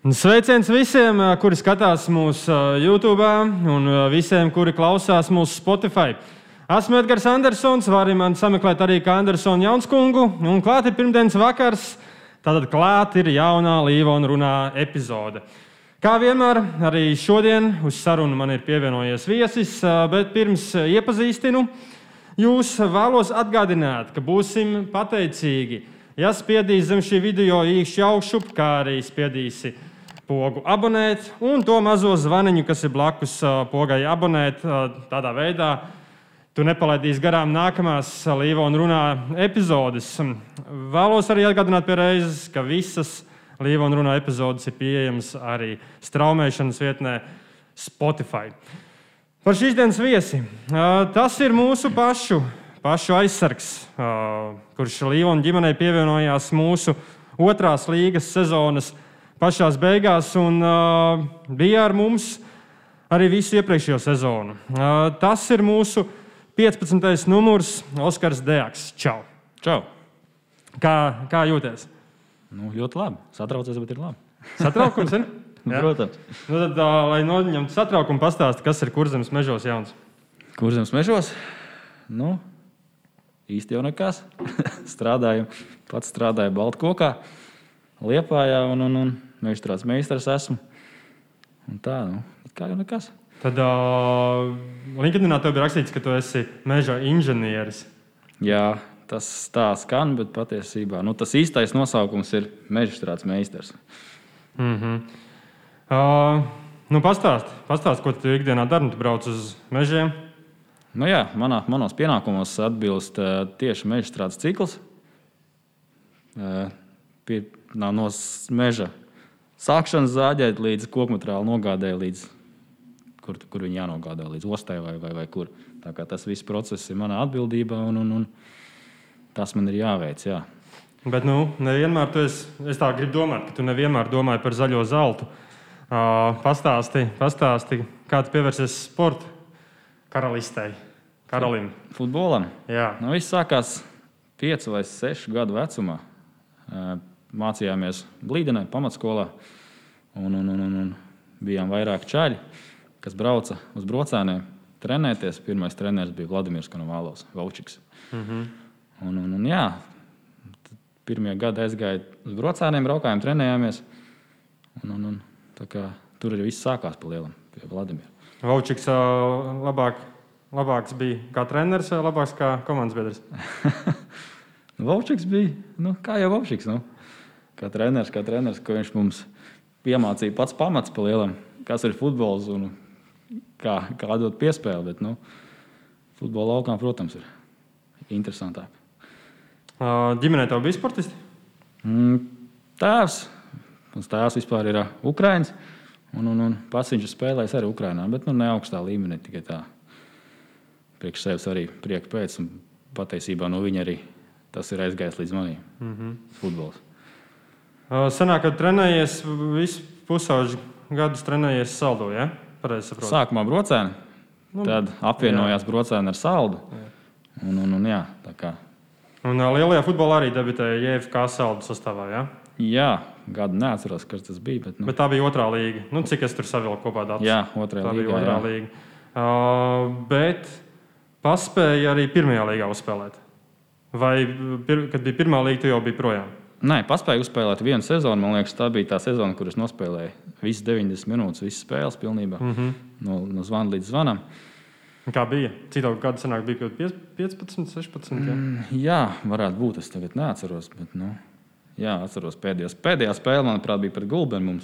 Sveiciens visiem, kuri skatās mūsu YouTube, un visiem, kuri klausās mūsu Spotify. Esmu Edgars Andersons, vari mani sameklēt arī kā Andersona Jaunskungu, un klāt ir pirmdienas vakars. Tātad klāt ir jaunā Līvona runā epizode. Kā vienmēr, arī šodien uz sarunu man ir pievienojies viesis, bet pirms iepazīstinu jūs, vēlos atgādināt, ka būsim pateicīgi, ja spiedīs zem šī video īkšķi augšu, kā arī spiedīsi pogu abonēt, un to mazo zvaniņu, kas ir blakus pogai abonēt. Tādā veidā tu nepalaidīsi garām nākamās Līvona runā epizodes. Vēlos arī atgādināt pie reizes, ka visas Līvona runā epizodes ir pieejamas arī straumēšanas vietnē Spotify. Par šīs dienas viesi. Tas ir mūsu pašu, pašu aizsargs, kurš Līvona ģimenei pievienojās mūsu otrās līgas sezonas pašā beigās un uh, bija ar mums arī visu iepriekšējo sezonu. Uh, tas ir mūsu 15. numurs, Oskars Dejaks. Čau! Čau! Kā, kā jūties? Nu, ļoti labi. Satraucies, bet ir labi. Satraukums ir? Ja? Protams. Nu, tad, uh, lai noņemtu satraukumu, pastāsti, kas ir kurzemes mežos jauns. Kurzemes mežos? Nu, īsti jau nekas. strādāju, pats strādāju Baltkokā, Liepājā un, un, un mežstrādes meistars esmu. Un tā, nu, kā jau nekas. Tad uh, LinkedInā tev bija rakstīts, ka tu esi meža inženieris. Jā, tas tā skan, bet patiesībā nu, tas īstais nosaukums ir mežstrādes meistars. Mm -hmm. uh, nu, pastāst, pastāst, ko tu ikdienā dari. Tu brauc uz mežiem. Nu, jā, manā, manos pienākumos atbilst uh, tieši mežstrādes cikls. Uh, pie, no meža sākšanas zāģēt līdz koku materiālu nogādēji, līdz kur, kur viņi jānogādā, līdz ostai vai, vai, vai kur. Tā kā tas viss process ir manā atbildībā un, un, un tas man ir jāveic. Jā. Bet nu, nevienmēr tu esi, es tā gribu domāt, ka tu nevienmēr domāji par zaļo zeltu. Uh, pastāsti, pastāsti, kā tu pievērsies sporta karalistei, karalim. Futbolam? Jā. Nu, viss sākās 5 vai 6 gadu vecumā. Uh, mācījāmies Blīdenē, pamatskolā. Un, un, un, un, un bijām vairāk čaļi, kas brauca uz brocēniem trenēties. Pirmais treneris bija Vladimirs Konovālovs, Vaučiks. Mm -hmm. un, un, un, jā, pirmie gadi aizgāja uz brocēniem, braukājām, trenējāmies. Un, un, un, kā, tur arī viss sākās pa lielam pie Vladimira. Vaučiks labāk, labāks bija kā treneris vai labāks kā komandas biedrs? Vaučiks bija, nu, kā jau Vaučiks. Nu kā treneris, kā treneris, ko viņš mums piemācīja pats pamats pa lielam, kas ir futbols un kā, kā dot piespēli. Bet, nu, futbola laukā, protams, ir interesantāk. Ģimenē tev bija sportisti? Mm, tēvs. Mans tēvs vispār ir uh, Ukrāņš. Un, un, un pats viņš ir spēlējis arī Ukrajinā, bet nu, ne augstā līmenī. Tikai tā priekš sevis arī prieka pēc. Un patiesībā no viņa arī tas ir aizgājis līdz manim. Mm -hmm. Futbols. Senāk, kad trenējies visu pusauģi gadus, trenējies saldu. Ja? Sākumā brocēni, nu, tad apvienojās jā. brocēni ar saldu. Jā. Un, un, un, jā, un lielajā futbolā arī debitēja JFK saldu sastāvā. Ja? Jā, gadu neatceros, kas tas bija. Bet, nu. bet tā bija otrā līga. Nu, cik es tur savilku kopā datus? Jā, otrā tā līga. Otrā jā. līga. Uh, bet paspēja arī pirmajā līgā uzspēlēt. Vai, pir, kad bija pirmā līga, tu jau biji projām? Nē, paspēju uzspēlēt vienu sezonu. Man liekas, tā bija tā sezona, kuras nospēlēju visas 90 minūtes, visas spēles pilnībā. Mm -hmm. no, no zvana līdz zvanam. Kā bija? Cik daudz gadu senāk bija? 15, 16? Jā, mm, jā varētu būt. Es tagad neatceros. Bet, nu, jā, atceros pēdējās. Pēdējā spēle, manuprāt, bija pret Gulbenu,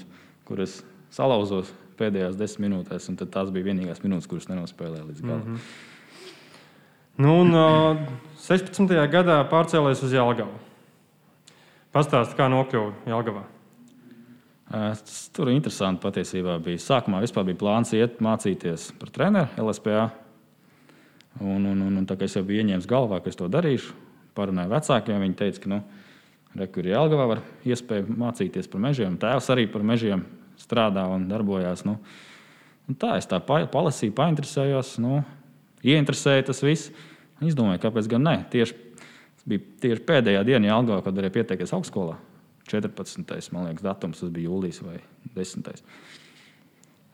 kur es salauzos pēdējās desmit minūtēs. Tās bija vienīgās minūtes, kuras nenospēlēju līdz galam. Mm -hmm. nu, un, uh, 16. gadā pārcēlēs uz Jālgaunu. Pastāsti, kā nokļuvu Jālgavā. Tas tur interesanti patiesībā bija. Sākumā bija plāns iet mācīties par treneru LSPA. Un, un, un, un tā kā es jau biju ieņēmis galvā, ka es to darīšu, parunāju vecākiem. Viņi teica, ka nu, Rekurī Jālgavā var iespēju mācīties par mežiem. Tēvs arī par mežiem strādā un darbojās. Nu. Un tā es tā palasīju, painteresējos, nu, ieinteresēju tas viss. Es domāju, kāpēc gan ne? Tieši bija tieši pēdējā diena Jālgavā, kad varēja pieteikties augstskolā. 14. Man liekas, datums tas bija jūlijas vai 10.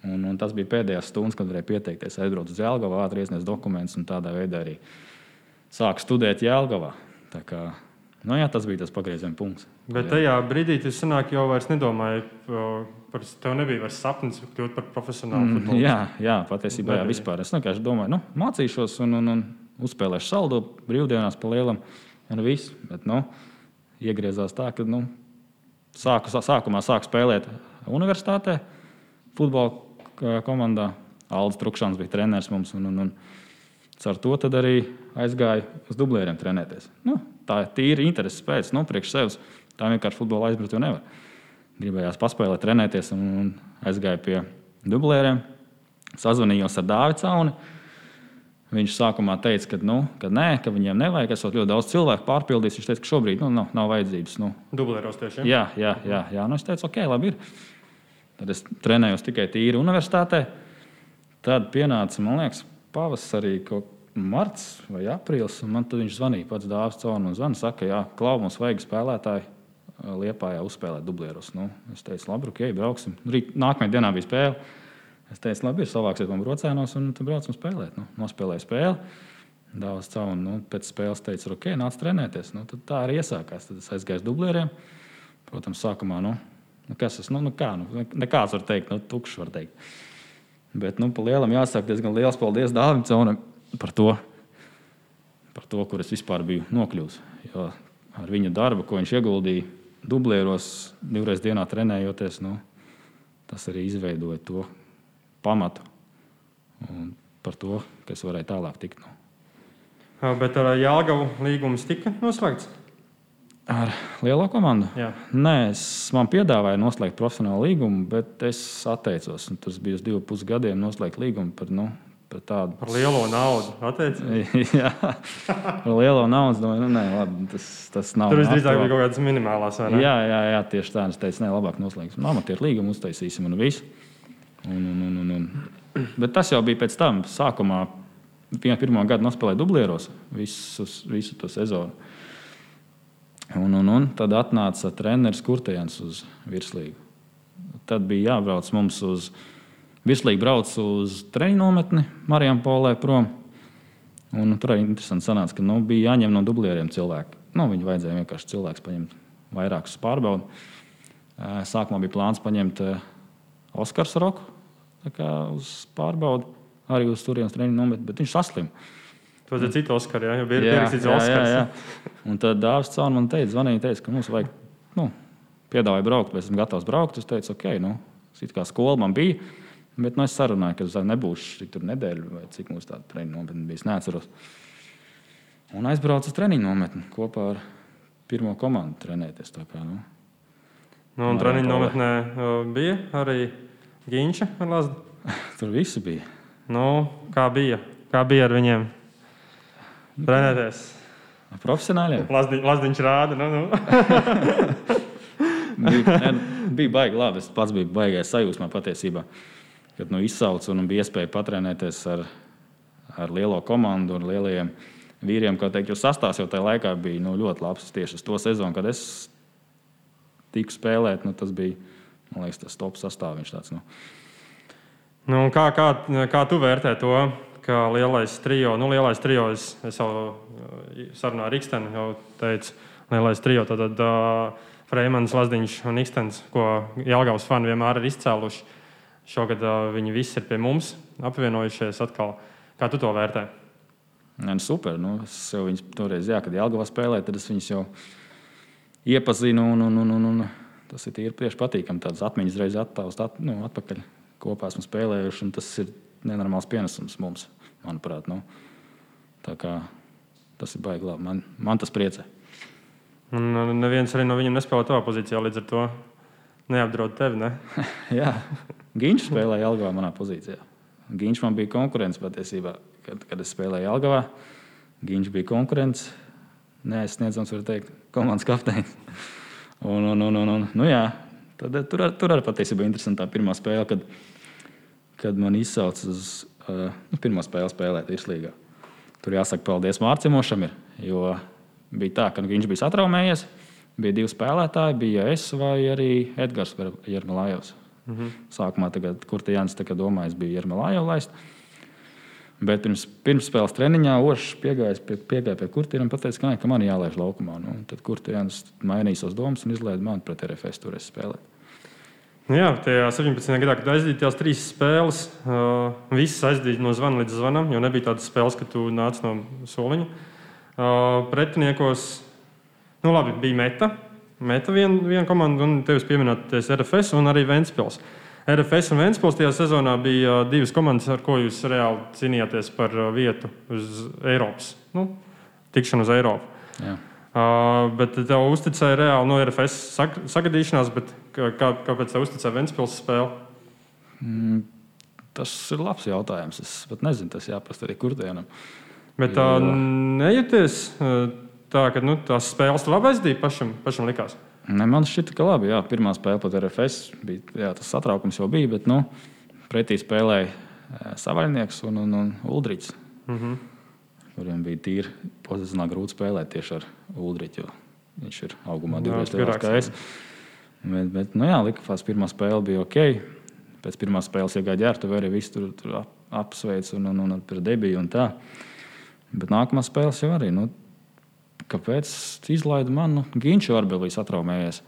Un, un tas bija pēdējās stundas, kad varēja pieteikties, aizbraukt uz Jēlgavu, ātri iesniegt dokumentus un tādā veidā arī sākt studēt Jēlgavā. Tā kā, nu jā, tas bija tas pagrieziena punkts. Bet tajā brīdī tu sanāk, jau vairs nedomāji par tevi. Nebija vairs sapnis kļūt par profesionālu Mm, futbolu. jā, jā, patiesībā jā, Nebija. vispār. Es vienkārši domāju, nu, mācīšos un, un, un uzspēlēšu saldu brīvdienās pa lielam. Un viss. Bet, nu, iegriezās tā, ka nu, sāku, sākumā sāku spēlēt universitātē, futbola komandā. Aldis Trukšāns bija treneris mums. Un, un, un, Ar to arī aizgāju uz dublēriem trenēties. Nu, tā ir tīra interese pēc, nu, priekš sevis. Tā vienkārši futbola aizbraukt jau nevar. Gribējās paspēlēt, trenēties un, un aizgāju pie dublēriem. Sazvanījos ar Dāvidu Cauni. Viņš sākumā teica, ka, nu, ka nē, ka viņiem nevajag. Esot ļoti daudz cilvēku pārpildījis. Viņš teica, ka šobrīd nu, nav, nav vajadzības. Nu, Dublēros tieši. jā, jā, jā, jā. Nu, es teicu, ok, labi. Ir. Tad es trenējos tikai tīri universitātē. Tad pienāca, man liekas, pavasarī marts vai aprīlis. Man tad viņš zvanīja pats Dārzs Cauni un zvanīja, saka, jā, klau, mums vajag spēlētāju. Liepā jau uzspēlēt dublierus. Nu, es teicu, labi, ok, brauksim. Rīt, nākamajā dienā bija spēle. Es teicu, labi, savāksiet man brocēnos un tad braucam spēlēt. Nu, nospēlēju spēli. Dāvāts caur, nu, pēc spēles teica, ok, nāc trenēties. Nu, tā arī iesākās. Tad es aizgāju uz dublieriem. Protams, sākumā, nu, nu kas tas, nu, nu kā, nu, nekāds var teikt, nu, tukšs var teikt. Bet, nu, pa lielam jāsaka diezgan liels paldies Dāvim Caunam par to, par to, kur es vispār biju nokļuvis. Jo ar viņa darbu, ko viņš ieguldīja dublieros, divreiz dienā trenējoties, nu, tas arī izveidoja to pamatu un par to, kas varēja tālāk tikt. Nu. Bet ar Jālgavu līgums tika noslēgts. Ar lielo komandu? Jā. Nē, es, man piedāvāja noslēgt profesionālu līgumu, bet es atteicos. Un Tas bija uz divu pusi gadiem noslēgt līgumu par, nu, par tādu Par lielo naudu. Atteicis. Jā, par lielo naudu. Domāju, nu, nē, labi, tas, tas nav. Tur visdrīzāk bija kaut kādas minimālās. Jā, jā, jā, tieši tā. Es teicu, nē, labāk noslēgsim. Amatieru līgumu uztaisīsim un viss. Un, un, un, un, un. Bet tas jau bija pēc tam. Sākumā, pirmā gada nospēlēju dublieros visus, visu to sezonu. Un, un, un tad atnāca treneris Kurtējans uz virslīgu. Tad bija jābrauc mums uz virslīgu, brauc uz treniņu nometni Marijam Polē prom. Un tur arī interesanti sanāca, ka nu, bija jāņem no dublieriem cilvēki. Nu, viņi vajadzēja vienkārši cilvēks paņemt vairākus pārbaudīt. Sākumā bija plāns paņemt Oskaru Roku uz pārbaudi, arī uz turienes treniņu nometni, bet viņš saslima. Tas ir cits Oskars, jā, jau bija pierakstīts Oskars. Un tad Dārzs Caun man teica, zvanīja, teica, ka mums vajag, nu, piedāvāja braukt, es esmu gatavs braukt. Es teicu, ok, nu, it kā skola man bija, bet nu, es sarunāju, ka es nebūšu tur nedēļu vai cik mums tāda treniņa nometne bija, es neatceros. Un aizbraucu uz treniņu nometni kopā ar pirmo komandu trenēties. Kā, nu, Nu, un treniņu nometnē uh, bija arī Ginča ar Lazdu. tur viss bija. Nu, kā bija? Kā bija ar viņiem? Trenēties. Ar Profesionāļiem. Lazdi, Lazdiņš rāda. Nu, nu. bija, ne, bija baigi labi. Es pats biju baigais sajūsmā patiesībā. Kad nu, izsaucu un bija iespēja patrenēties ar, ar lielo komandu, ar lieliem vīriem. Kā teikt, jo sastāvs jau tajā laikā bija nu, ļoti labs. Tieši uz to sezonu, kad es tiku spēlēt, nu, tas bija man liekas, tas top sastāvs. Tāds, nu. Nu, kā, kā, kā tu vērtē to, ka lielais trijo, nu, lielais trijo, es, es jau uh, sarunā ar Rīgstenu jau teicu, lielais trijo, tad uh, Freimans, Lazdiņš un Ikstens, ko Jālgavas fani vienmēr ir izcēluši. Šogad uh, viņi visi ir pie mums apvienojušies atkal. Kā tu to vērtē? Nē, nu, super. Nu, es jau viņus toreiz, jā, kad Jālgavā spēlēju, tad es viņus jau iepazinu. Un, un, un, un, un tas ir priekš patīkami. Tādas atmiņas reizes attāust at, nu, atpakaļ. Kopā esmu spēlējuši, un tas ir nenormāls pienesums mums, manuprāt. Nu. Tā kā tas ir baigi labi. Man, man tas priecē. Un uh, neviens arī no viņiem nespēlē tavā pozīcijā, līdz ar to neapdraud tevi. Ne? jā, Ginčs spēlēja Jālgavā manā pozīcijā. Ginčs man bija konkurence patiesībā, kad, kad es spēlēju Jālgavā. Ginčs bija konkurence. Neaizsniedzams, var teikt, komandas kapteinis. Un, un, un, un, un, nu jā, tad, tur, ar- tur arī patiesībā interesantā pirmā spēle, kad, kad man izsauca uz uh, nu, pirmo spēli spēlēt virslīgā. Tur jāsaka paldies Mārcimošam, ir, jo bija tā, ka viņš bija satraumējies. bija divi spēlētāji, bija es vai arī Edgars Jermelājovs. Mm -hmm. Sākumā, tagad, kur te Jānis domājis, bija Jermelājovs. Bet pirms, pirms spēles treniņā Ošs piegāja pie, piegāja pie kurtiem un teica, ka, ne, ka man jālaiž laukumā. Nu, tad kurtienis mainīja savas domas un izlaiž mani pret RFS turēs spēlēt. Nu jā, tajā 17. gadā, kad aizdīja tās trīs spēles, uh, visas aizdīja no zvana līdz zvanam, jo nebija tādas spēles, ka tu nāc no soliņa. Uh, pretiniekos Nu, labi, bija meta. Meta viena vien komanda, un tevis pieminētais RFS un arī Ventspils. RFS un Ventspils tajā sezonā bija divas komandas, ar ko jūs reāli cīnījāties par vietu uz Eiropas. Nu, tikšanu uz Eiropu. Jā. Uh, bet tev uzticēja reāli no RFS sag sagadīšanās, bet kā, kāpēc tev uzticēja Ventspils spēle? Mm, tas ir labs jautājums. Es pat nezinu, tas jāprasa arī kurdienam. Bet tā uh, nejūties. Tā, ka nu, tās spēles labi aizdīja pašam, pašam likās. Ne, man šķita, ka labi. Jā, pirmā spēle pat RFS bija jā, tas satraukums jau bija, bet nu, pretī spēlēja eh, Savaļnieks un, un, un Uldrichs. Mm -hmm. Kuriem bija tīri pozicionāli grūti spēlēt tieši ar Uldrichu. Viņš ir augumā divreiz lielāks kā es. Bet, bet nu, jā, likās, pirmā spēle bija ok. Pēc pirmās spēles iegāja ģērbta, arī viss tur, tur ap, apsveic un, un, un, par debiju un tā. Bet nākamā spēle jau arī. Nu, kāpēc izlaida manu Ginču arbelīs atraumējies.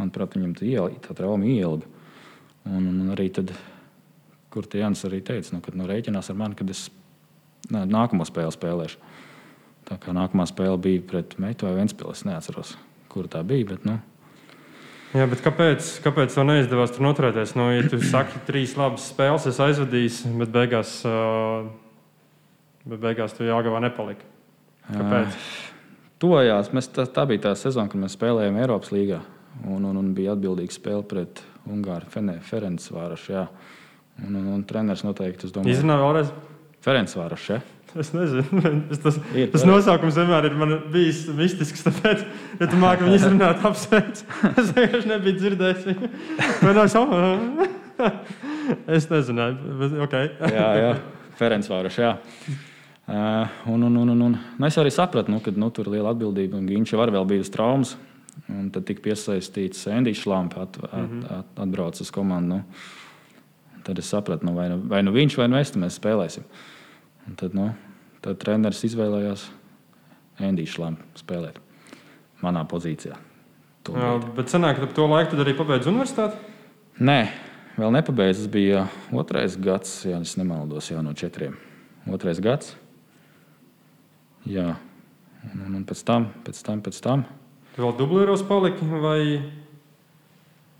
Manuprāt, viņam tā, iela, tā trauma ielga. Un, un arī tad, kur tie Jānis arī teica, nu, kad nu, rēķinās ar mani, kad es nē, nākamo spēli spēlēšu. Tā kā nākamā spēle bija pret Meitu vai Ventspili, es neatceros, kur tā bija. Bet, nu, Jā, bet kāpēc, kāpēc tev neizdevās tur noturēties? Nu, ja tu saki, trīs labas spēles, es aizvadīju, bet beigās, bet beigās tu Jāgavā nepalika. Kāpēc? Uh, Tojās, mēs, tā, tā bija tā sezona, kad mēs spēlējām Eiropas līgā. Un, un, un bija atbildīga spēle pret Ungāru Ferenc Vārašu. Jā. Un, un, un treneris noteikti uzdomāja. Izrunā vēlreiz? Ferenc Vārašu. Ja? Es nezinu, es tas, ir, tas nosaukums vienmēr ir bijis mistisks. Tāpēc, ja tu māki viņu izrunāt, apsveic. Es vienkārši nebiju dzirdējis viņu. Vai nav savu? Es nezināju. Okay. jā, jā. Ferenc Vārašu. Uh, un, un, un, un, un nu, es arī sapratu, nu, ka nu, tur ir liela atbildība. Viņš jau var bija uz traumas. Un tad tika piesaistīts Endijs Šlamps, at, at, mm -hmm. at, atbraucis uz komandu. Nu. Tad es sapratu, nu, vai, nu, vai nu viņš vai nu es mēs spēlēsim. Un tad, nu, tad treneris izvēlējās Endijs Šlampu spēlēt manā pozīcijā. Jā, bet senāk, ka to laiku arī pabeidz universitāti? Nē, vēl nepabeidz. Tas bija otrais gads, ja nemaldos, jau no četriem. Otrais gads. Jā, un, un, un pēc tam, pēc tam, pēc tam. Tu vēl dublēros paliki? Vai...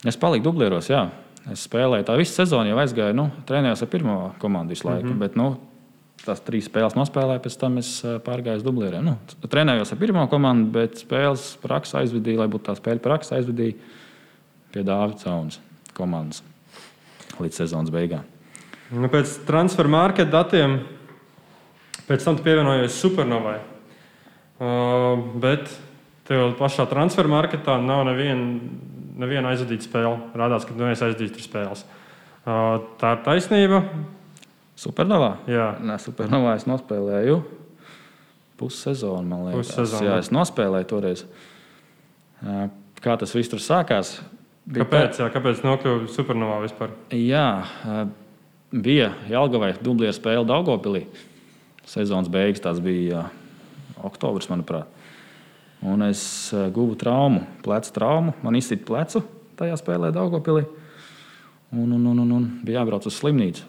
Es paliku dublēros, jā. Es spēlēju tā visu sezonu, jau aizgāju, nu, trenējos ar pirmo komandu visu laiku. Mm -hmm. bet, nu, tās trīs spēles nospēlēju, pēc tam es pārgāju uz dublēriem. Nu, trenējos ar pirmo komandu, bet spēles praksa aizvedīja, lai būtu tā spēle praksa aizvedīja pie Dāvidas Zaunas komandas līdz sezonas beigām. Nu, pēc transfer market datiem Pēc tam tu pievienojies Supernovai. Uh, bet tev pašā transfer marketā nav neviena nevien aizvadīta spēle. Rādās, ka neviens aizdīs trīs spēles. Uh, tā ir taisnība. Supernovā? Jā, Nē, Supernovā es nospēlēju pussezonu, man liekas. Pussezonu. Jā, es nospēlēju toreiz. Uh, kā tas viss tur sākās? Kāpēc, jā, kāpēc nokļuva Supernovā vispār? Jā, bija Jālgavai dublieru spēle Daugopilī. Uh, sezonas beigas, tas bija oktobris, manuprāt. Un es guvu traumu, plecu traumu. Man izsita plecu tajā spēlē Daugopilī. Un, un, un, un, un bija jābrauc uz slimnīcu.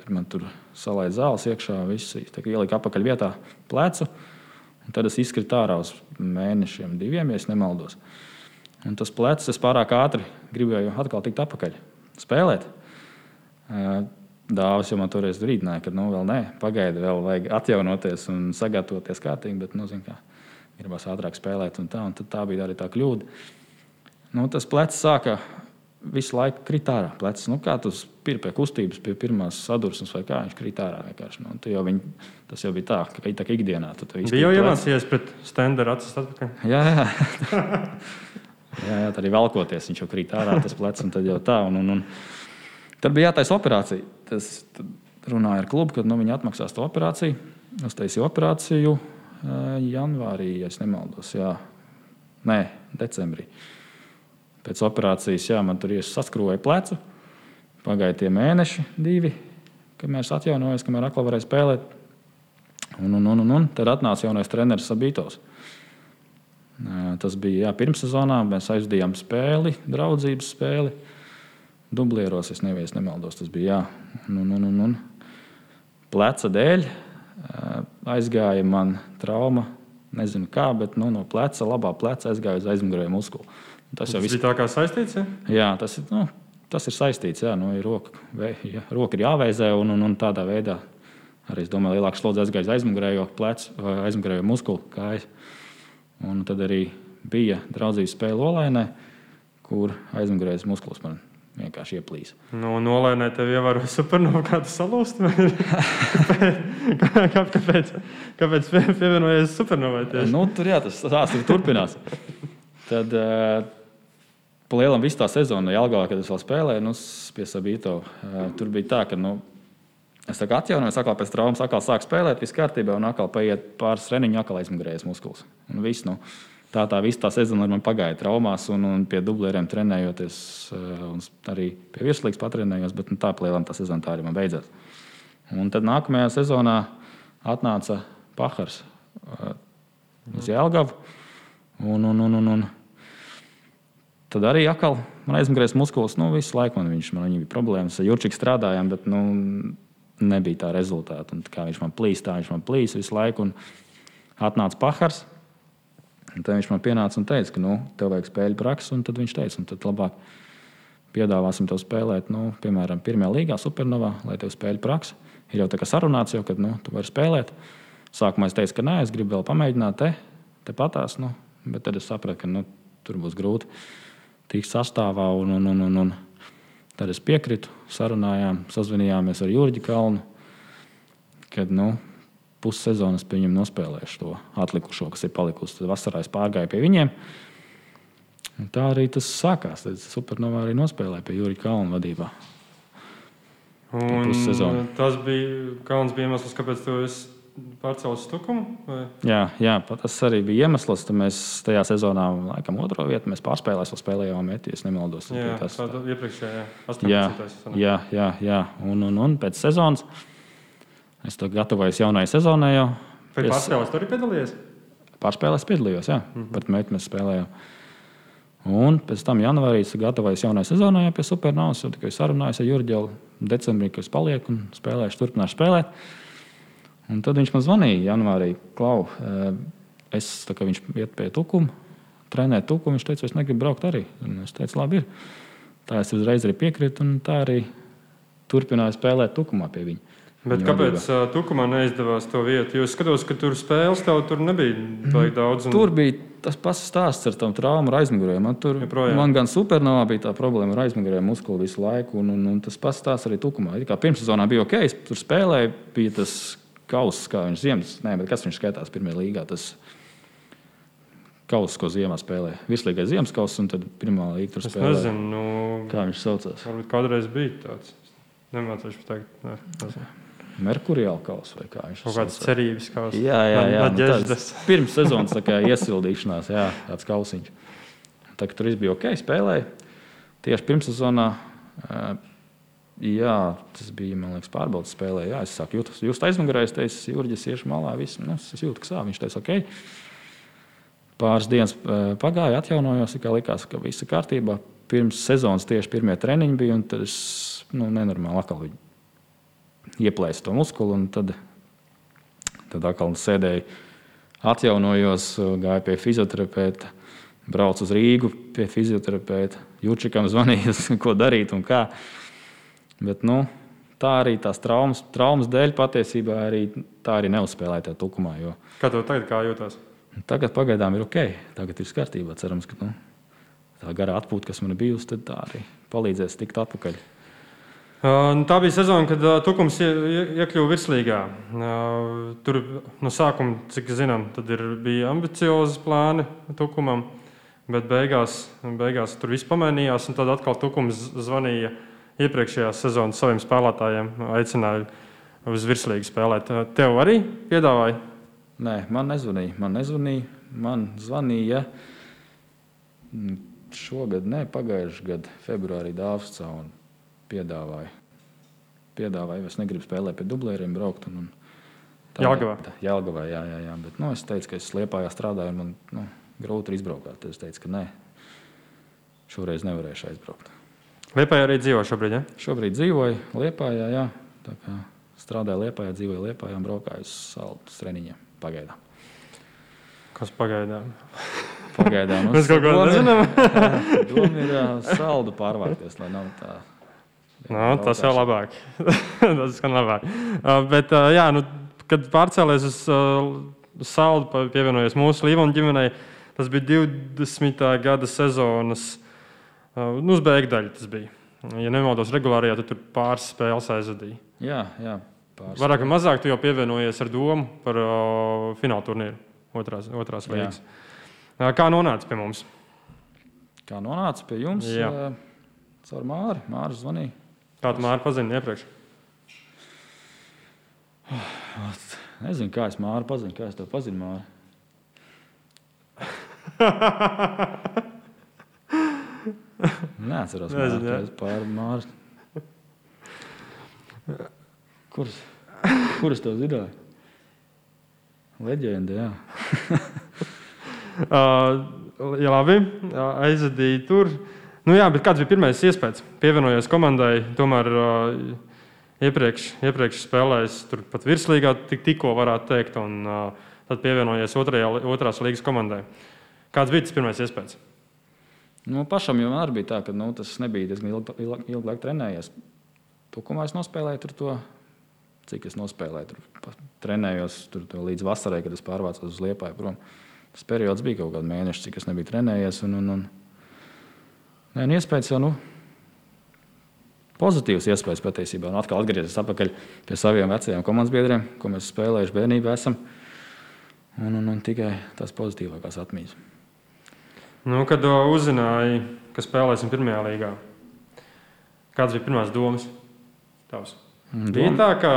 Tur man tur salaid zāles iekšā, viss ielika apakaļ vietā plecu. Un tad es izkritu ārā uz mēnešiem, diviem, ja nemaldos. Un tas plecs, es pārāk ātri gribēju atkal tikt atpakaļ, spēlēt. Eh, Dāvis jau man toreiz brīdināja, ka nu, vēl nē, pagaidi, vēl vajag atjaunoties un sagatavoties kārtīgi, bet, nu, kā, gribās ātrāk spēlēt, un tā, un tā bija arī tā kļūda. Nu, tas plecs sāka visu laiku krīt ārā. Plecs, nu, kā tas ir pie kustības, pie pirmās sadursmes, vai kā viņš krīt ārā. Nu, jau viņi, tas jau bija tā, ka tā kā ikdienā. Bija jau iemācījies pret standarta acis atpakaļ. Jā, jā. jā, jā, tā arī velkoties, viņš jau krīt ārā, tas plecs, un tad jau tā. Un, un, un, Tad bija jātaisa operācija. Tas runāja ar klubu, ka nu, viņi atmaksās to operāciju. Es taisīju operāciju janvārī, ja nemaldos. Jā. Nē, decembrī. Pēc operācijas, jā, man tur saskroja plecu. Pagāja tie mēneši, divi, kamēr es atjaunojos, kamēr atkal varēju spēlēt. Un, un, un, un, un tad atnāca jaunais treneris Sabītos. Tas bija jā, pirmssezonā. Mēs aizdījām spēli, draudzības spēli. Dublieros, es nevienu nemaldos, tas bija jā. Un, un, un, un, un. Pleca dēļ aizgāja man trauma. Nezinu kā, bet nu, no pleca, labā pleca aizgāja uz aizmugurēju muskuli. Tas jau viss bija tā kā saistīts. Ja? Jā, tas ir, nu, tas ir saistīts. Jā, nu, ir roka, jā, roka ir jāveizē un, un, un tādā veidā arī es domāju, lielāka slodze aizgāja uz aizmugurējo plecu, aizmugurējo muskuli kājas. Un tad arī bija draudzības spēle Olainē, kur aizmugurējais muskulis man vienkārši ieplīs. Nu, nolēnē tev ievēroja supernovu, kā tu salūst. kāpēc, kāpēc pievienojies supernovai? Nu, tur jā, tas stāsts turpinās. Tad uh, pa lielam visu tā sezonu Jālgavā, kad es vēl spēlēju, nu, pie Sabīto, uh, tur bija tā, ka, nu, Es atjaunojos, atkal pēc traumas, atkal sāku spēlēt, viss kārtībā, un atkal paiet pāris treniņu, atkal aizmugurējas muskulis. Un viss, nu, tā tā visa tā sezona man pagāja traumās, un, un pie dublēriem trenējoties, eh, un arī pie virslīgas patrenējos, bet nu, tā plēlām tā sezona tā arī man beidzās. Un tad nākamajā sezonā atnāca Pahars uh, uz Jēlgavu. Un, un, un, un, un. Tad arī atkal man aizmugurējas muskulis. Nu, visu laiku man, viņš, man bija problēmas. Ar Jurčiku strādājām, bet nu, nebija tā rezultāta. Un, kā viņš man plīs, tā viņš man plīs visu laiku. Un atnāca Pahars. Tad viņš man pienāca un teica, ka nu, tev vajag spēļu praksi. Tad viņš teica, un tad labāk piedāvāsim tev spēlēt, nu, piemēram, pirmajā līgā, supernovā, lai tev spēļu praksi. Ir jau tā kā sarunāts, jau, ka nu, tu vari spēlēt. Sākumā es teicu, ka nē, es gribu vēl pamēģināt te, te patās. Nu, bet tad es sapratu, ka nu, tur būs grūti tikt sastāvā un, un, un, un, un Tad es piekrītu, sarunājām, sazvanījāmies ar Jurģi Kalnu, kad nu, pussezonas pie viņiem nospēlēšu to atlikušo, kas ir palikusi. Tad vasarā es pārgāju pie viņiem. Un tā arī tas sākās. Tad Supernovā arī nospēlēja pie Jurģa Kalna vadībā. Tas bija Kalns bija iemesls, kāpēc tu esi pārcēlus stukumu? Vai? Jā, jā, tas arī bija iemesls. Mēs tajā sezonā, laikam, otro vietu mēs pārspēlējām, spēlējām metī, ja nemaldos. Jā, tas bija iepriekšējā, 18. Jā, jā, jā, jā. Un, un, un pēc sezonas es to gatavojos jaunajai sezonai. Jau. Pēc pārspēlēs tur arī piedalījies? Pārspēlēs piedalījos, jā. Mm -hmm. Pat meitu mēs spēlējām. Un pēc tam janvārī es gatavojos jaunajai sezonai pie Supernovas. Jau tikai sarunājos ar Jurģelu decembrī, ka es palieku un spēlēšu, turpināšu spēlēt. Un tad viņš man zvanīja janvārī, Klau, eh, es, kā viņš iet pie tukuma, trenē tukumu. Viņš teica, es negribu braukt arī. Un es teicu, labi, ir. Tā es uzreiz arī piekrītu, un tā arī turpināju spēlēt tukumā pie viņa. Bet kāpēc uh, Tukumā neizdevās to vietu? Jo es skatos, ka tur spēles tev tur nebija mm. daudz. Un... Tur bija tas pats stāsts ar tām traumu ar aizmugurēju. Man, tur, Joprojām. man gan supernovā bija tā problēma ar aizmugurēju muskuli visu laiku, un, un, un tas pats stāsts arī Tukumā. Pirmssezonā bija ok, es tur spēlēju, bija tas kauss, kā viņš ziemas, nē, bet kas viņš skaitās pirmajā līgā. Tas kauss, ko ziemā spēlē. Vislīgais ziemas kauss, un tad pirmā līga tur spēlē. Es nezinu, nu, kā viņš saucās. Varbūt kādreiz bija tāds. Nemācīšu pateikt. Ne, Merkurijāla kausa vai kā viņš to sauc. Kāds cerības kausa. Jā, jā, jā. Nu, tāds, pirms sezonas iesildīšanās, jā, tāds kausiņš. Tā, tur viss bija ok, spēlēja. Tieši pirmssezonā Jā, tas bija liekas, pārbaudas spēlē. Jā, es saku, jūs aizmugurē, es teicu, Jurģis, iešu malā. Visu, nu, es jūtu, ka sāp. Viņš teica, ok. Pāris dienas pagāja, atjaunojos, kā likās, ka viss ir kārtībā. Pirms sezonas tieši pirmie treniņi bija, un tad es nu, nenormāli atkal ieplēsu to muskuli. Tad, tad atkal sēdēju, atjaunojos, gāju pie fizioterapeita, braucu uz Rīgu pie fizioterapeita. Jučikam zvanīju, ko darīt un kā. Bet, nu, tā arī tās traumas, traumas dēļ patiesībā arī tā arī neuzspēlēja tajā tukumā. Jo... Kā tev tagad kā jūtas? Tagad pagaidām ir ok, tagad ir kārtībā. Cerams, ka nu, tā garā atpūta, kas man ir bijusi, tā arī palīdzēs tikt atpakaļ. Uh, tā bija sezona, kad Tukums iekļuva virslīgā. Tur no sākuma, cik zinām, bija ambiciozi plāni Tukumam, bet beigās, beigās tur viss pamainījās. Tad atkal Tukums zvanīja iepriekšējās sezonas saviem spēlētājiem aicināja uz virslīgu spēlēt. Tev arī piedāvāja? Nē, man nezvanīja. Man, nezvanīja. man zvanīja Mm, Šogad, ne pagājušajā gadā, februārī dāvāts un piedāvāja. Piedāvāja, es negribu spēlēt pie dublēriem, braukt. Un, un Jelgavā. Jelgavā, jā, jā, jā. Bet, nu, es teicu, ka es Liepājā strādāju, un man nu, grūti ir izbraukt. Es teicu, ka nē, šoreiz nevarēšu aizbraukt. Liepājā arī dzīvo šobrīd, ja? Šobrīd dzīvoju Liepājā, jā. Tā kā strādāju Liepājā, dzīvoju Liepājā un braukāju uz Saltas treniņiem pagaidām. Kas pagaidām? Pagaidām. Mēs kaut ko nezinām. Doma ir saldu pārvākties, lai nav tā. Nu, tas jau labāk. tas skan labāk. Uh, bet, uh, jā, nu, kad pārcēlies uz uh, saldu, pa- pievienojies mūsu Līvona ģimenei, tas bija 20. gada sezonas uh, nu, uz beigdaļa. Tas bija. Ja nemaldos regulārajā, tad tur pāris spēles aizvadīja. Jā, jā. Pāris. Vairāk vai mazāk tu jau pievienojies ar domu par uh, fināla turnīru otrās, otrās līnijas. Uh, kā nonāca pie mums? Kā nonāca pie jums? Jā. Uh, caur Māri. Māris zvanīja. Kā tu māri pazini iepriekš? Nezinu, kā es Māri pazinu, kā es to pazinu. Māri. Neatceros, Nezinu, Māri, jā. kā es pāri Māri. Kurus? Kurus to zināju? Leģenda, jā. Uh, jā, labi. Uh, aizvadīja tur. Nu, jā, bet kāds bija pirmais iespējas? Pievienojos komandai, tomēr uh, iepriekš, iepriekš spēlējis tur pat virslīgā, tik, tikko varētu teikt, un uh, tad pievienojies otrajā, otrās līgas komandai. Kāds bija tas pirmais iespējas? Nu, pašam jau arī bija tā, ka nu, tas nebija diezgan ilgi, ilgi, ilgi laiku trenējies. Tukumā es nospēlēju tur to, cik es nospēlēju. Tur trenējos tur, to līdz vasarai, kad es pārvācos uz Liepāju. Prom. Tas periods bija kaut kāds mēnešs, cik es nebiju trenējies. Un, un, un... Nē, un iespējas jau nu, pozitīvas iespējas patiesībā. Un atkal atgriezties atpakaļ pie saviem vecajiem komandas biedriem, ko mēs spēlējuši bērnībā. Esam. Un, un, un tikai tās pozitīvākās atmiņas. Nu, kad uzzināji, ka spēlēsim pirmajā līgā, kādas bija pirmās domas? Tavs? Bija tā, ka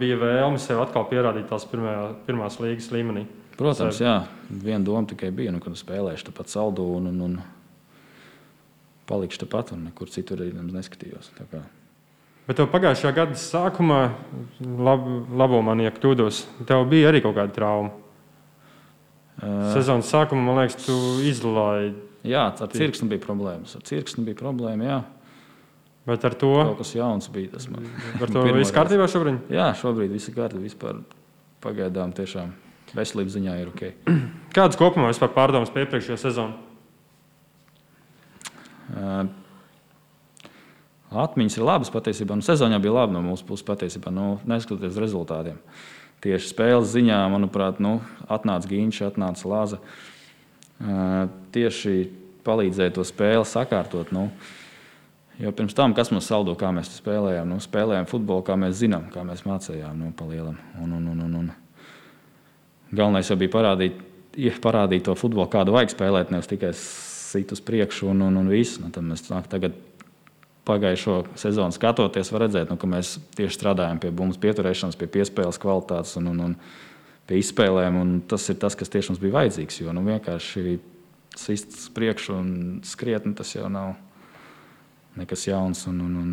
bija vēlme sev atkal pierādīt tās pirmajā, pirmās līgas līmenī. Protams, jā, viena doma tikai bija, nu, kad spēlēšu tāpat saldu un, un, un palikšu tāpat, un nekur citur arī neskatījos. Bet tev pagājušā gada sākumā, lab, labo man, ja kļūdos, tev bija arī kaut kāda trauma. Ā, Sezonas sākumā, man liekas, tu izlaiž. Jā, ar cirksni bija problēmas. Ar cirksni bija problēma, jā. Bet ar to, Kaut kas jauns bija tas man. ar to viss kārtībā šobrīd? Jā, šobrīd viss ir kārtībā. Vispār pagaidām tiešām veselības ziņā ir ok. Kādas kopumā vispār pārdomas pie iepriekšējā sezonā? Atmiņas ir labas patiesībā. Nu, sezonā bija labi no mūsu puses patiesībā, nu, neskatoties uz rezultātiem. Tieši spēles ziņā, manuprāt, nu, atnāca Gīņš, atnāca Lāza. Tieši palīdzēja to spēli sakārtot. Nu, Jo pirms tam, kas mums saldo, kā mēs spēlējām, nu, spēlējām futbolu, kā mēs zinām, kā mēs mācījām, nu, palielam. Un, un, un, un, un. Galvenais jau bija parādīt, parādīt to futbolu, kādu vajag spēlēt, nevis tikai sit uz priekšu un, un, un viss. Nu, tad mēs tagad pagājušo sezonu skatoties, var redzēt, nu, ka mēs tieši strādājam pie bumbu pieturēšanas, pie piespēles kvalitātes un, un, un pie izspēlēm. Un tas ir tas, kas tieši mums bija vajadzīgs. Jo nu, vienkārši sist uz priekšu un skriet, nu, tas jau nav nekas jauns un, un, un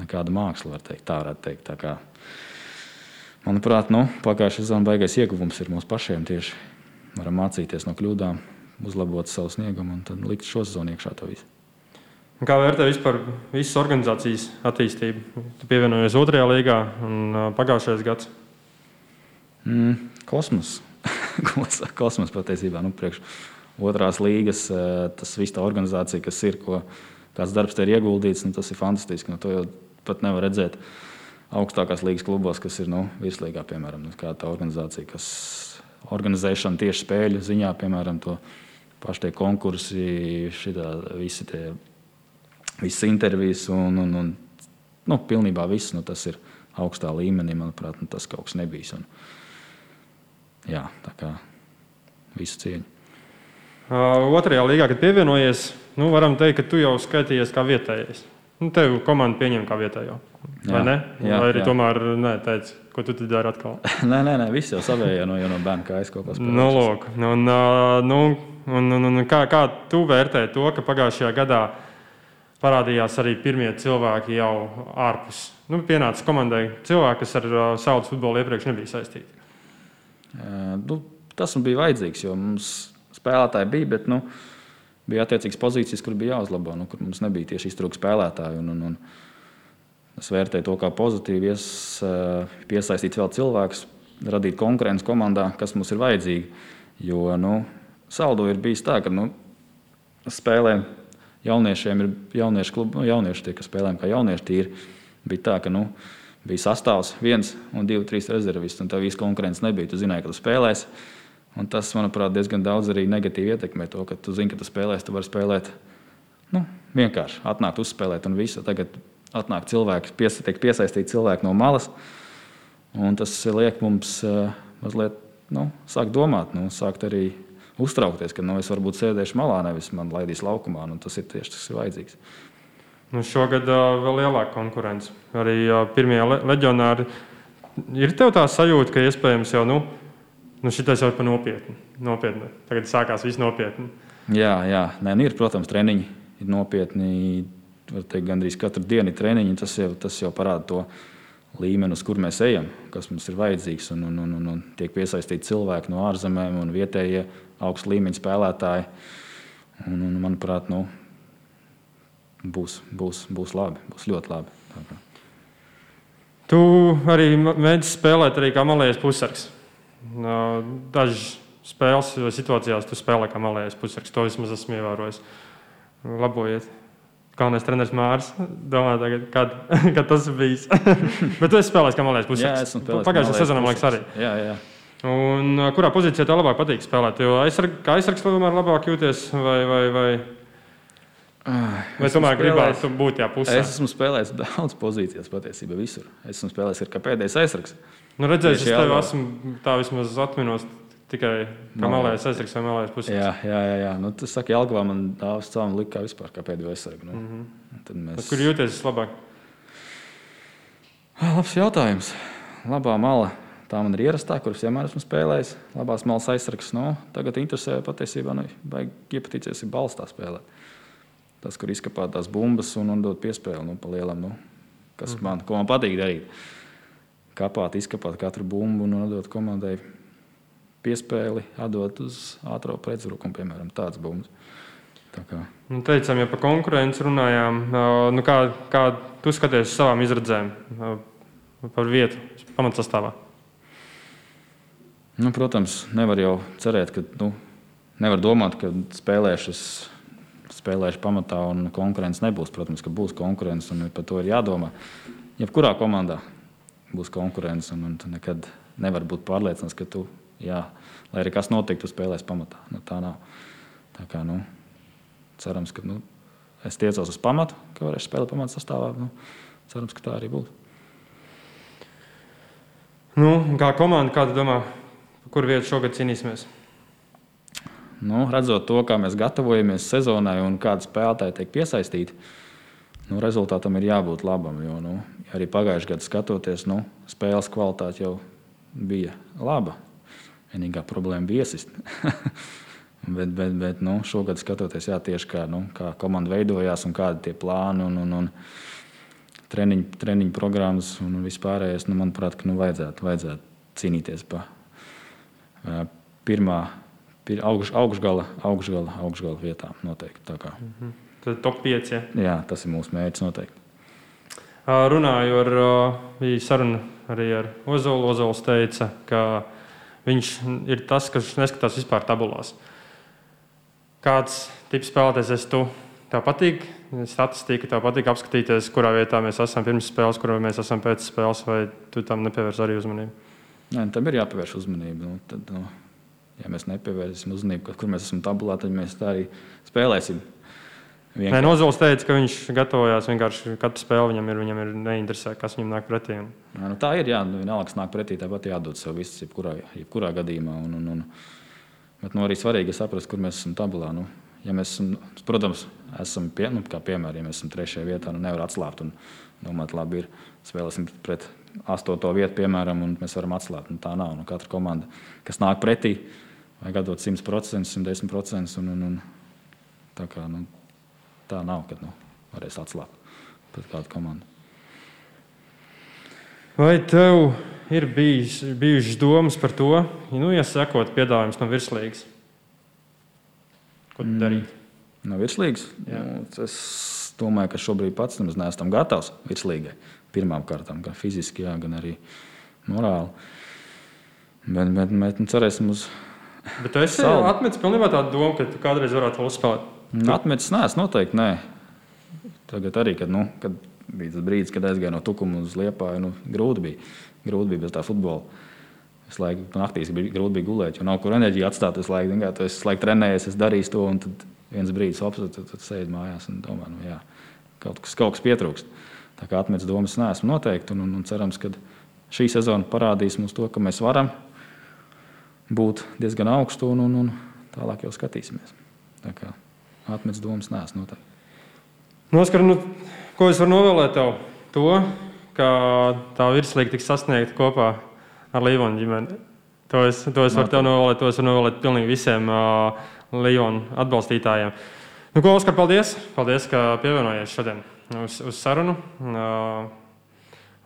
nekāda māksla, var teikt. Tā varētu teikt. Tā kā, manuprāt, nu, pagājušā sezona baigais ieguvums ir mums pašiem tieši. Varam mācīties no kļūdām, uzlabot savu sniegumu un tad likt šo sezonu iekšā to visu. Un Kā vērtē vispār visas organizācijas attīstību? Tu pievienojies otrajā līgā un pagājušais gads. Mm, kosmos. Kos- kosmos patiesībā. Nu, priekš otrās līgas, tas viss tā organizācija, kas ir, ko kāds darbs te ir ieguldīts, nu, tas ir fantastiski. Nu, to jau pat nevar redzēt augstākās līgas klubos, kas ir nu, virslīgā, piemēram, nu, tā organizācija, kas organizēšana tieši spēļu ziņā, piemēram, to paši tie konkursi, šitā, visi tie, visas intervijas un, un, un nu, pilnībā viss, nu, tas ir augstā līmenī, manuprāt, nu, tas kaut kas nebijis. Un, jā, tā kā visu cieņu. Uh, otrajā līgā, kad pievienojies, nu, varam teikt, ka tu jau skaitījies kā vietējais. Nu, tev komanda pieņem kā vietējo. Vai Jā, ne? jā, Vai arī jā. tomēr nē, teici, ko tu dari atkal? nē, nē, nē, viss jau savējā no, jau no bērna kājas kaut kas Nu, lūk, un, uh, nu, Un, un, un kā, kā tu vērtē to, ka pagājušajā gadā parādījās arī pirmie cilvēki jau ārpus? Nu, pienāca komandai cilvēki, kas ar uh, saules futbolu iepriekš nebija saistīti. Uh, nu, tas bija vajadzīgs, jo mums spēlētāji bija, bet nu, bija attiecīgas pozīcijas, kur bija jāuzlabo, nu, kur mums nebija tieši iztrūkts spēlētāji. Un, un, un, Es vērtēju to kā pozitīvu, ies, piesaistīt vēl cilvēkus, radīt konkurences komandā, kas mums ir vajadzīgi. Jo nu, saldo ir bijis tā, ka nu, spēlēm jauniešiem ir jauniešu klubi, nu, jaunieši tie, kas spēlēm kā jaunieši, tīri. Bija tā, ka nu, bija sastāvs viens un divi, trīs rezervisti, un tā visa konkurence nebija. Tu zināji, ka tu spēlēsi. Un tas, manuprāt, diezgan daudz arī negatīvi ietekmē to, ka tu zini, ka tu spēlēsi, tu vari spēlēt nu, vienkārši, atnākt, uzspēlēt un visu. Tagad atnāk cilvēki, pies, tiek piesaistīti cilvēki no malas. Tas liek mums uh, mazliet nu, sākt domāt, nu, sākt arī uztraukties, ka nu, es varbūt sēdēšu malā, nevis man laidīs laukumā. Nu, tas ir tieši tas, kas ir vajadzīgs. Nu, šogad uh, vēl lielāka konkurence. Arī uh, pirmie le leģionāri. Ir tev tā sajūta, ka iespējams jau nu, nu šitais jau ir pa nopietnu. nopietni. Tagad sākās viss nopietni. Jā, jā. Nē, nu ir, protams, treniņi ir nopietni teikt, gandrīz katru dienu ir treniņi. Tas jau, tas jau parāda to līmeni, uz kur mēs ejam, kas mums ir vajadzīgs. Un, un, un, un, un tiek piesaistīti cilvēki no ārzemēm un vietējie augsta līmeņa spēlētāji. Un, un, manuprāt, nu, būs, būs, būs labi, būs ļoti labi. Tu arī mēģini spēlēt arī kā malējais pusargs. Dažas spēles situācijās tu spēlē kā malējais pusargs. To vismaz esmu ievērojis. Labojiet! galvenais treneris Mārcis. Domā, tagad, kad, kad tas bijis. Bet tu esi spēlējis kā malējs puses. Jā. Pagājušajā sezonā, man liekas, arī. Jā, jā. Un kurā pozīcijā tev labāk patīk spēlēt? Jo aizsarg, kā aizsargs tomēr labāk jūties vai, vai, vai, vai tomēr gribētu būt tajā pusē? Es esmu spēlējis daudz pozīcijas patiesībā visur. Es esmu spēlējis kā pēdējais aizsargs. Nu, redzēs, es tev esmu tā vismaz atminos tikai kā malējais aizsargs vai malējais puses. Jā, jā, jā. jā. Nu, tas saka, Jelgavā man dāvas cēlām likā vispār kā pēdējo aizsargu. Nu. Mm -hmm. Tad mēs... Kur jūties vislabāk? Ah, labs jautājums. Labā mala. Tā man ir ierastā, kuras vienmēr esmu spēlējis. Labās malas aizsargs. Nu, tagad interesē patiesībā, nu, vai iepatīcies, balstā spēlēt. Tas, kur izkapā tās bumbas un, un dot piespēli nu, pa lielam, nu, kas mm man, man patīk darīt. Kapāt, izkapāt katru bumbu un nodot komandai piespēli atdot uz ātrā pretuzbrukumu, piemēram, tāds bumbas. Tā kā. Nu, teicām, ja par konkurenci runājām, nu, kā, kā tu skaties uz savām izredzēm par vietu pamatsastāvā? Nu, protams, nevar jau cerēt, ka nu, nevar domāt, ka spēlēšu, spēlēšu pamatā un konkurence nebūs. Protams, ka būs konkurence un par to ir jādomā. Jebkurā komandā būs konkurence un, un nekad nevar būt pārliecināts, ka tu jā, lai arī kas notiktu, spēlēs pamatā. Nu, tā nav. Tā kā, nu, cerams, ka nu, es tiecos uz pamatu, ka varēšu spēlēt pamatu sastāvā. Nu, cerams, ka tā arī būs. Nu, kā komanda, kāda domā, kur vietu šogad cīnīsimies? Nu, redzot to, kā mēs gatavojamies sezonai un kāda spēlētāja tiek piesaistīta, nu, rezultātam ir jābūt labam. Jo nu, arī pagājušajā gadā skatoties, nu, spēles kvalitāte jau bija laba. Vienīgā problēma bija iesist. bet, bet, bet nu, šogad skatoties, jā, tieši kā, nu, kā komanda veidojās un kādi tie plāni un, un, un treniņu, treniņu programmas un vispārējais, nu, manuprāt, ka, nu, vajadzētu, vajadzētu cīnīties par pirmā, pir, augš, augšgala, augšgala, augšgala vietām noteikti. Mm -hmm. Tad top 5. Ja? Jā, tas ir mūsu mērķis noteikti. Runāju ar, bija saruna arī ar Ozolu. Ozols teica, ka Viņš ir tas, kas neskatās vispār tabulās. Kāds tips spēlētājs esi tu? Tev patīk statistika, tev patīk apskatīties, kurā vietā mēs esam pirms spēles, kurā mēs esam pēc spēles, vai tu tam nepievērs arī uzmanību? Nē, tam ir jāpievērš uzmanība. Nu, tad, nu, ja mēs nepievērsim uzmanību, kur mēs esam tabulā, tad mēs tā arī spēlēsim. Vienkārši. Nē, Nozols teica, ka viņš gatavojās vienkārši katru spēli. Viņam ir, viņam ir neinteresē, kas viņam nāk pretī. Un... Jā, nu tā ir. Jā, nu, vienalga, kas nāk pretī, tāpat jādod sev viss, jebkurā, jebkurā gadījumā. Un, un, un, bet nu, arī svarīgi saprast, kur mēs esam tabulā. Nu, ja mēs esam, protams, esam pie, nu, piemēram, ja mēs esam trešajā vietā, nu nevar atslābt un domāt, labi, ir spēlēsim pret astoto vietu, piemēram, un mēs varam atslābt. Nu, tā nav. Nu, katra komanda, kas nāk pretī, vajag atdot 100%, 110%. Un, un, un, tā, kā, nu, tā nav, kad nu, varēs atslābt pret kādu komandu. Vai tev ir bijis, bijušas domas par to, nu, ja sekot piedāvājums no virslīgas? Ko mm. darīt? No virslīgas? Nu, es domāju, ka šobrīd pats nemaz neesmu gatavs virslīgai. Pirmām kārtām, gan fiziski, jā, gan arī morāli. Bet, bet, bet nu, cerēsim uz. Bet es atmetu pilnībā tādu domu, ka tu kādreiz varētu vēl spēlēt. Nu, atmetis, nē, es noteikti nē. Tagad arī, kad, nu, kad bija tas brīdis, kad aizgāju no tukuma uz liepāju, nu, grūti bija. Grūti bija bez tā futbola. Es laiku naktīs bija grūti bija gulēt, jo nav kur enerģiju atstāt. Es laiku, tu es laiku trenējies, es darīju to, un tad viens brīdis apsver, tad, tad sēdi mājās un domā, nu, jā, kaut kas, kaut kas pietrūkst. Tā kā atmetas domas neesmu noteikti, un, un, un cerams, ka šī sezona parādīs mums to, ka mēs varam būt diezgan augstu, un, un, un tālāk jau skatīsimies. Tā kā atmetas domas neesmu noteikti. Noskar, nu, ko es varu novēlēt tev? To, ka tā virslīga tiks sasniegta kopā ar Līvonu ģimeni. To es, to es varu tev novēlēt, to es varu novēlēt pilnīgi visiem uh, Līvonu atbalstītājiem. Nu, ko, Oskar, paldies! Paldies, ka pievienojies šodien uz, uz sarunu. Uh,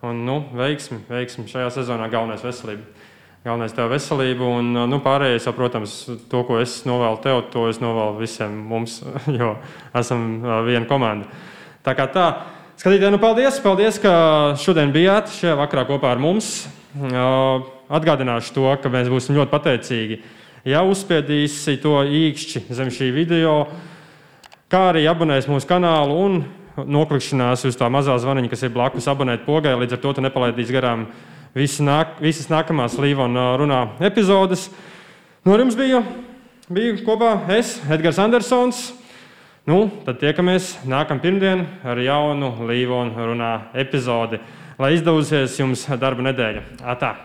un, nu, veiksmi, veiksmi šajā sezonā galvenais veselība. Galvenais tev veselība, un nu, pārējais, protams, to, ko es novēlu tev, to es novēlu visiem mums, jo esam viena komanda. Tā kā tā, skatītāji, nu paldies, paldies, ka šodien bijāt šajā vakarā kopā ar mums. Atgādināšu to, ka mēs būsim ļoti pateicīgi, ja uzspiedīsi to īkšķi zem šī video, kā arī abonēs mūsu kanālu un noklikšanās uz tā mazā zvaniņa, kas ir blakus abonēt pogai, līdz ar to tu nepalaidīsi garām visas, nāk, visas nākamās Līvona runā epizodes. No jums bija, bija kopā es, Edgars Andersons. Nu, tad tiekamies nākamā pirmdiena ar jaunu Līvona runā epizodi. Lai izdevusies jums darba nedēļa. Atā!